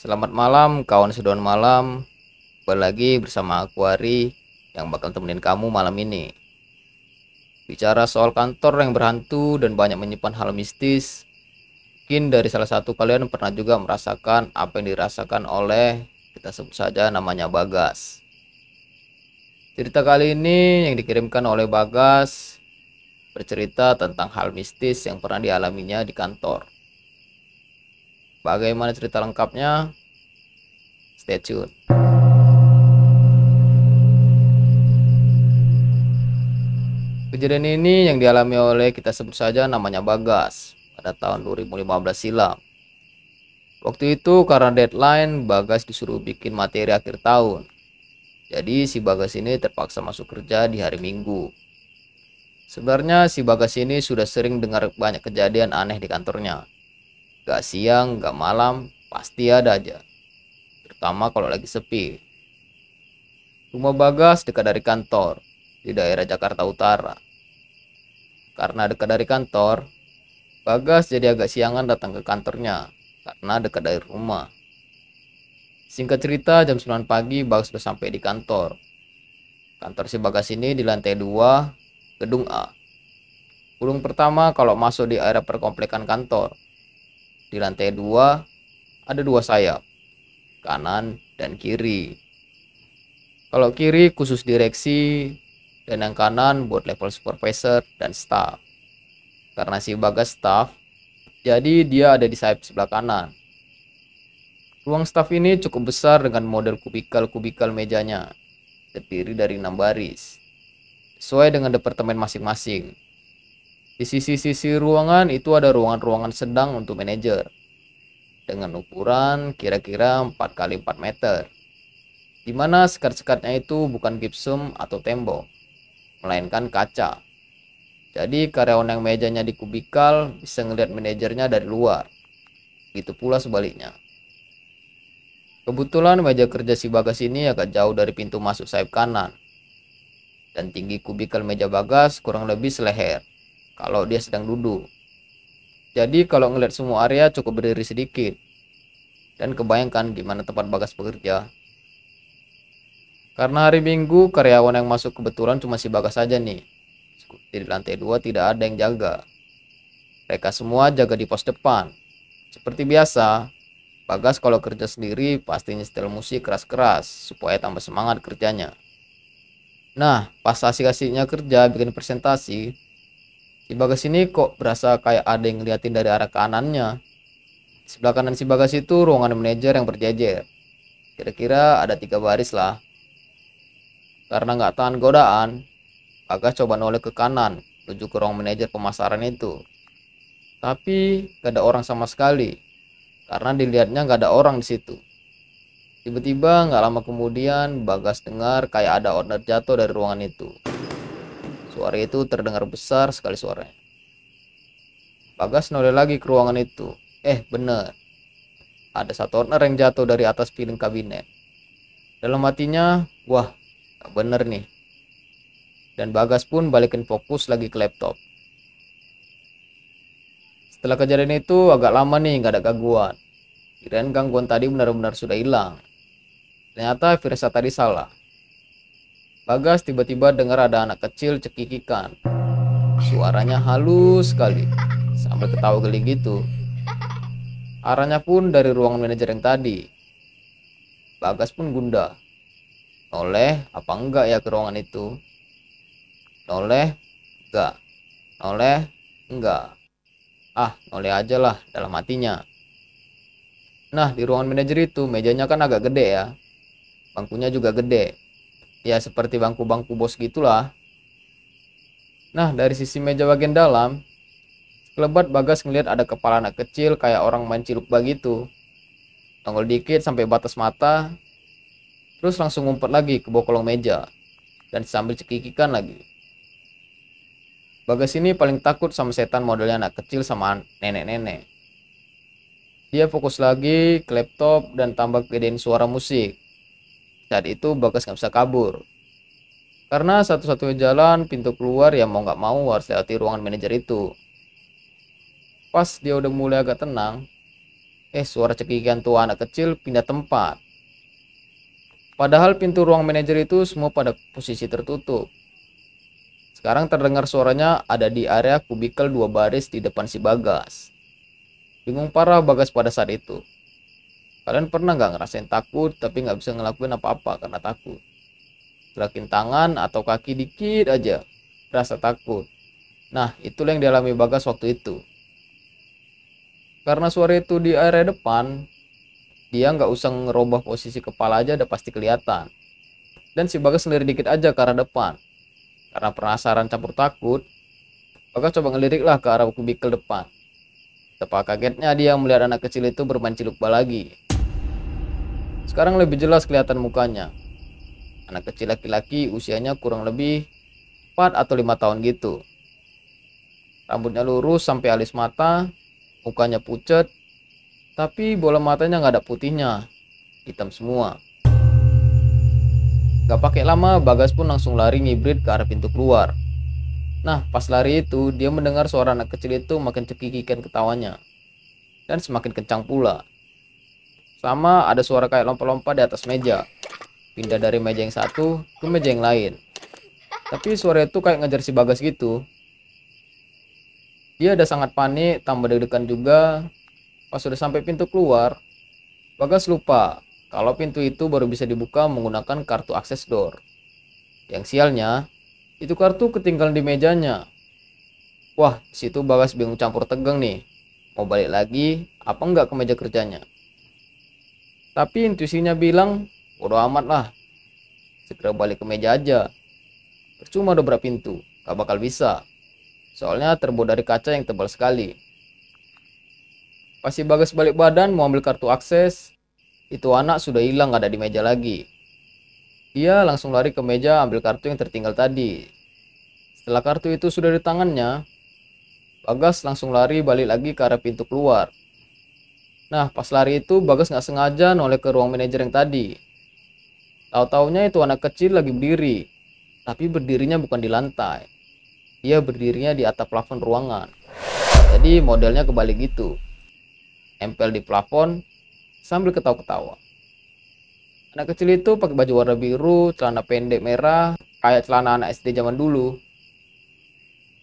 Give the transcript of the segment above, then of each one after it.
Selamat malam kawan seduhan malam. Kembali lagi bersama aku Ari Yang bakal temenin kamu malam ini. Bicara soal kantor yang berhantu dan banyak menyimpan hal mistis Mungkin dari salah satu kalian pernah juga merasakan apa yang dirasakan oleh Kita sebut saja namanya Bagas. Cerita kali ini yang dikirimkan oleh Bagas Bercerita tentang hal mistis yang pernah dialaminya di kantor. Bagaimana cerita lengkapnya? Stay tune. Kejadian ini yang dialami oleh kita sebut saja namanya Bagas pada tahun 2015 silam. Waktu itu karena deadline Bagas disuruh bikin materi akhir tahun. Jadi si Bagas ini terpaksa masuk kerja di hari Minggu. Sebenarnya si Bagas ini sudah sering dengar banyak kejadian aneh di kantornya. Gak siang, gak malam, pasti ada aja. Terutama kalau lagi sepi. Rumah Bagas dekat dari kantor, di daerah Jakarta Utara. Karena dekat dari kantor, Bagas jadi agak siangan datang ke kantornya, karena dekat dari rumah. Singkat cerita, jam 9 pagi Bagas sudah sampai di kantor. Kantor si Bagas ini di lantai 2, gedung A. Gedung pertama kalau masuk di area perkomplekan kantor. Di lantai 2 ada dua sayap, kanan dan kiri. Kalau kiri khusus direksi dan yang kanan buat level supervisor dan staff. Karena si Bagas staff, jadi dia ada di sayap sebelah kanan. Ruang staff ini cukup besar dengan model kubikal-kubikal mejanya, terdiri dari enam baris, sesuai dengan departemen masing-masing. Di sisi-sisi ruangan itu ada ruangan-ruangan sedang untuk manajer, dengan ukuran kira-kira 4 kali 4 meter di mana sekat-sekatnya itu bukan gipsum atau tembok, melainkan kaca. Jadi karyawan yang mejanya di kubikal bisa ngelihat manajernya dari luar. Gitu pula sebaliknya. Kebetulan meja kerja si Bagas ini agak jauh dari pintu masuk sayap kanan. Dan tinggi kubikal meja Bagas kurang lebih seleher kalau dia sedang duduk. Jadi kalau ngeliat semua area cukup berdiri sedikit. Dan kebayangkan gimana tempat Bagas bekerja karena hari Minggu karyawan yang masuk kebetulan cuma si Bagas saja nih. Di lantai dua tidak ada yang jaga. Mereka semua jaga di pos depan. Seperti biasa, Bagas kalau kerja sendiri pasti nyetel musik keras-keras supaya tambah semangat kerjanya. Nah, pas asik-asiknya kerja bikin presentasi, si Bagas ini kok berasa kayak ada yang ngeliatin dari arah kanannya. Sebelah kanan si Bagas itu ruangan manajer yang berjejer. Kira-kira ada tiga baris lah karena nggak tahan godaan, Bagas coba noleh ke kanan, menuju ke ruang manajer pemasaran itu. Tapi gak ada orang sama sekali, karena dilihatnya gak ada orang di situ. Tiba-tiba nggak lama kemudian Bagas dengar kayak ada order jatuh dari ruangan itu. Suara itu terdengar besar sekali suaranya. Bagas noleh lagi ke ruangan itu. Eh bener, ada satu order yang jatuh dari atas piring kabinet. Dalam hatinya, wah bener nih. Dan Bagas pun balikin fokus lagi ke laptop. Setelah kejadian itu agak lama nih nggak ada gangguan. Kirain gangguan tadi benar-benar sudah hilang. Ternyata Firsa tadi salah. Bagas tiba-tiba dengar ada anak kecil cekikikan. Suaranya halus sekali, sambil ketawa geli gitu. Arahnya pun dari ruangan manajer yang tadi. Bagas pun gundah noleh apa enggak ya ke ruangan itu? Noleh enggak. Noleh enggak. Ah noleh aja lah dalam hatinya. Nah di ruangan manajer itu mejanya kan agak gede ya. Bangkunya juga gede ya seperti bangku-bangku bos gitulah nah dari sisi meja bagian dalam kelebat bagas ngeliat ada kepala anak kecil kayak orang main ciluk begitu tonggol dikit sampai batas mata Terus langsung ngumpet lagi ke bawah kolong meja dan sambil cekikikan lagi. Bagas ini paling takut sama setan modelnya anak kecil sama nenek-nenek. Dia fokus lagi ke laptop dan tambah gedein suara musik. Saat itu Bagas nggak bisa kabur. Karena satu-satunya jalan pintu keluar yang mau nggak mau harus lewati ruangan manajer itu. Pas dia udah mulai agak tenang, Eh, suara cekikikan tua anak kecil pindah tempat. Padahal pintu ruang manajer itu semua pada posisi tertutup. Sekarang terdengar suaranya ada di area kubikel dua baris di depan si Bagas. Bingung parah Bagas pada saat itu. Kalian pernah nggak ngerasain takut tapi nggak bisa ngelakuin apa-apa karena takut? Gerakin tangan atau kaki dikit aja, rasa takut. Nah, itulah yang dialami Bagas waktu itu. Karena suara itu di area depan, dia nggak usah ngerubah posisi kepala aja udah pasti kelihatan. Dan si Bagas sendiri dikit aja ke arah depan karena penasaran campur takut, Bagas coba ngeliriklah ke arah kubikel depan. Tepat kagetnya dia melihat anak kecil itu bermain ciluk lagi. Sekarang lebih jelas kelihatan mukanya. Anak kecil laki-laki usianya kurang lebih 4 atau 5 tahun gitu. Rambutnya lurus sampai alis mata, mukanya pucat, tapi bola matanya nggak ada putihnya, hitam semua. Gak pakai lama, Bagas pun langsung lari ngibrit ke arah pintu keluar. Nah, pas lari itu, dia mendengar suara anak kecil itu makin cekikikan ketawanya. Dan semakin kencang pula. Sama ada suara kayak lompat-lompat di atas meja. Pindah dari meja yang satu ke meja yang lain. Tapi suara itu kayak ngejar si Bagas gitu. Dia ada sangat panik, tambah deg-degan juga. Pas sudah sampai pintu keluar, Bagas lupa kalau pintu itu baru bisa dibuka menggunakan kartu akses door. Yang sialnya, itu kartu ketinggalan di mejanya. Wah, situ Bagas bingung campur tegang nih. Mau balik lagi, apa enggak ke meja kerjanya? Tapi intuisinya bilang, bodo amat lah. Segera balik ke meja aja. Percuma dobra pintu, gak bakal bisa. Soalnya terbuat dari kaca yang tebal sekali. Pasti Bagas balik badan mau ambil kartu akses, itu anak sudah hilang ada di meja lagi. Dia langsung lari ke meja ambil kartu yang tertinggal tadi. Setelah kartu itu sudah di tangannya, Bagas langsung lari balik lagi ke arah pintu keluar. Nah, pas lari itu Bagas nggak sengaja noleh ke ruang manajer yang tadi. Tahu-taunya itu anak kecil lagi berdiri, tapi berdirinya bukan di lantai. Dia berdirinya di atap plafon ruangan. Jadi modelnya kebalik gitu. Empel di plafon, sambil ketawa-ketawa. Anak kecil itu pakai baju warna biru, celana pendek merah, kayak celana anak SD zaman dulu.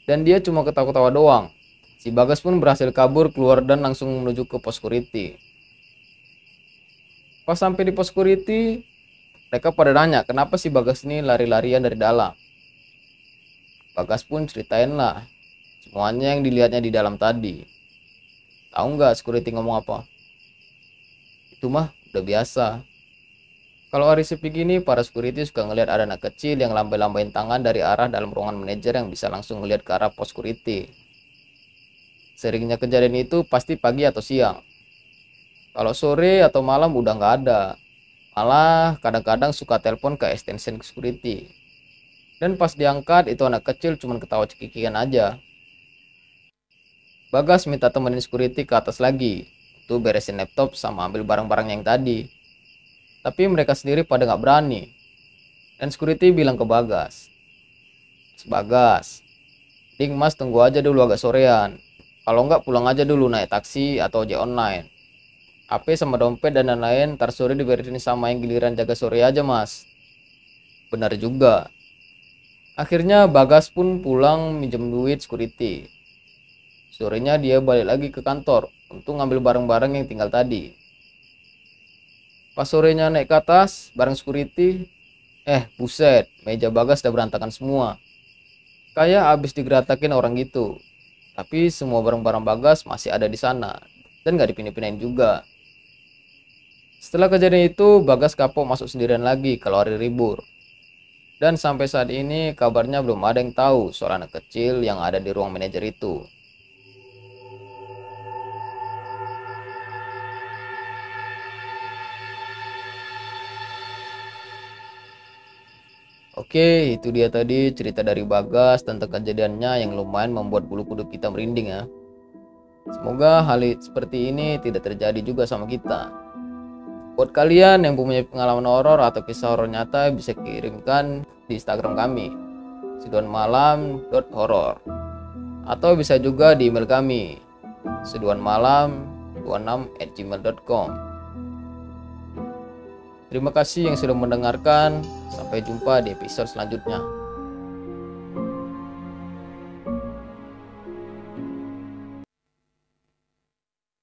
Dan dia cuma ketawa-ketawa doang. Si Bagas pun berhasil kabur keluar dan langsung menuju ke pos security. Pas sampai di pos security, mereka pada nanya kenapa si Bagas ini lari-larian dari dalam. Bagas pun ceritain lah semuanya yang dilihatnya di dalam tadi. Tahu nggak security ngomong apa? itu mah udah biasa kalau hari sepi gini para security suka ngelihat ada anak kecil yang lambai-lambain tangan dari arah dalam ruangan manajer yang bisa langsung ngelihat ke arah pos security seringnya kejadian itu pasti pagi atau siang kalau sore atau malam udah nggak ada malah kadang-kadang suka telepon ke extension security dan pas diangkat itu anak kecil cuma ketawa cekikikan aja Bagas minta temenin security ke atas lagi itu beresin laptop sama ambil barang-barang yang tadi. Tapi mereka sendiri pada nggak berani. Dan security bilang ke Bagas. Bagas, Ding mas tunggu aja dulu agak sorean. Kalau nggak pulang aja dulu naik taksi atau ojek online. HP sama dompet dan lain-lain ntar sore diberesin sama yang giliran jaga sore aja mas. Benar juga. Akhirnya Bagas pun pulang minjem duit security. Sorenya dia balik lagi ke kantor untuk ngambil barang-barang yang tinggal tadi. Pas sorenya naik ke atas, bareng security, eh buset, meja bagas udah berantakan semua. Kayak habis digeratakin orang gitu. Tapi semua barang-barang bagas masih ada di sana dan nggak dipindah-pindahin juga. Setelah kejadian itu, Bagas kapok masuk sendirian lagi kalau hari libur. Dan sampai saat ini kabarnya belum ada yang tahu soal anak kecil yang ada di ruang manajer itu. Oke, itu dia tadi cerita dari Bagas tentang kejadiannya yang lumayan membuat bulu kuduk kita merinding ya. Semoga hal seperti ini tidak terjadi juga sama kita. Buat kalian yang punya pengalaman horor atau kisah horor nyata bisa kirimkan di Instagram kami seduanmalam.horor atau bisa juga di email kami seduanmalam gmail.com Terima kasih yang sudah mendengarkan. Sampai jumpa di episode selanjutnya.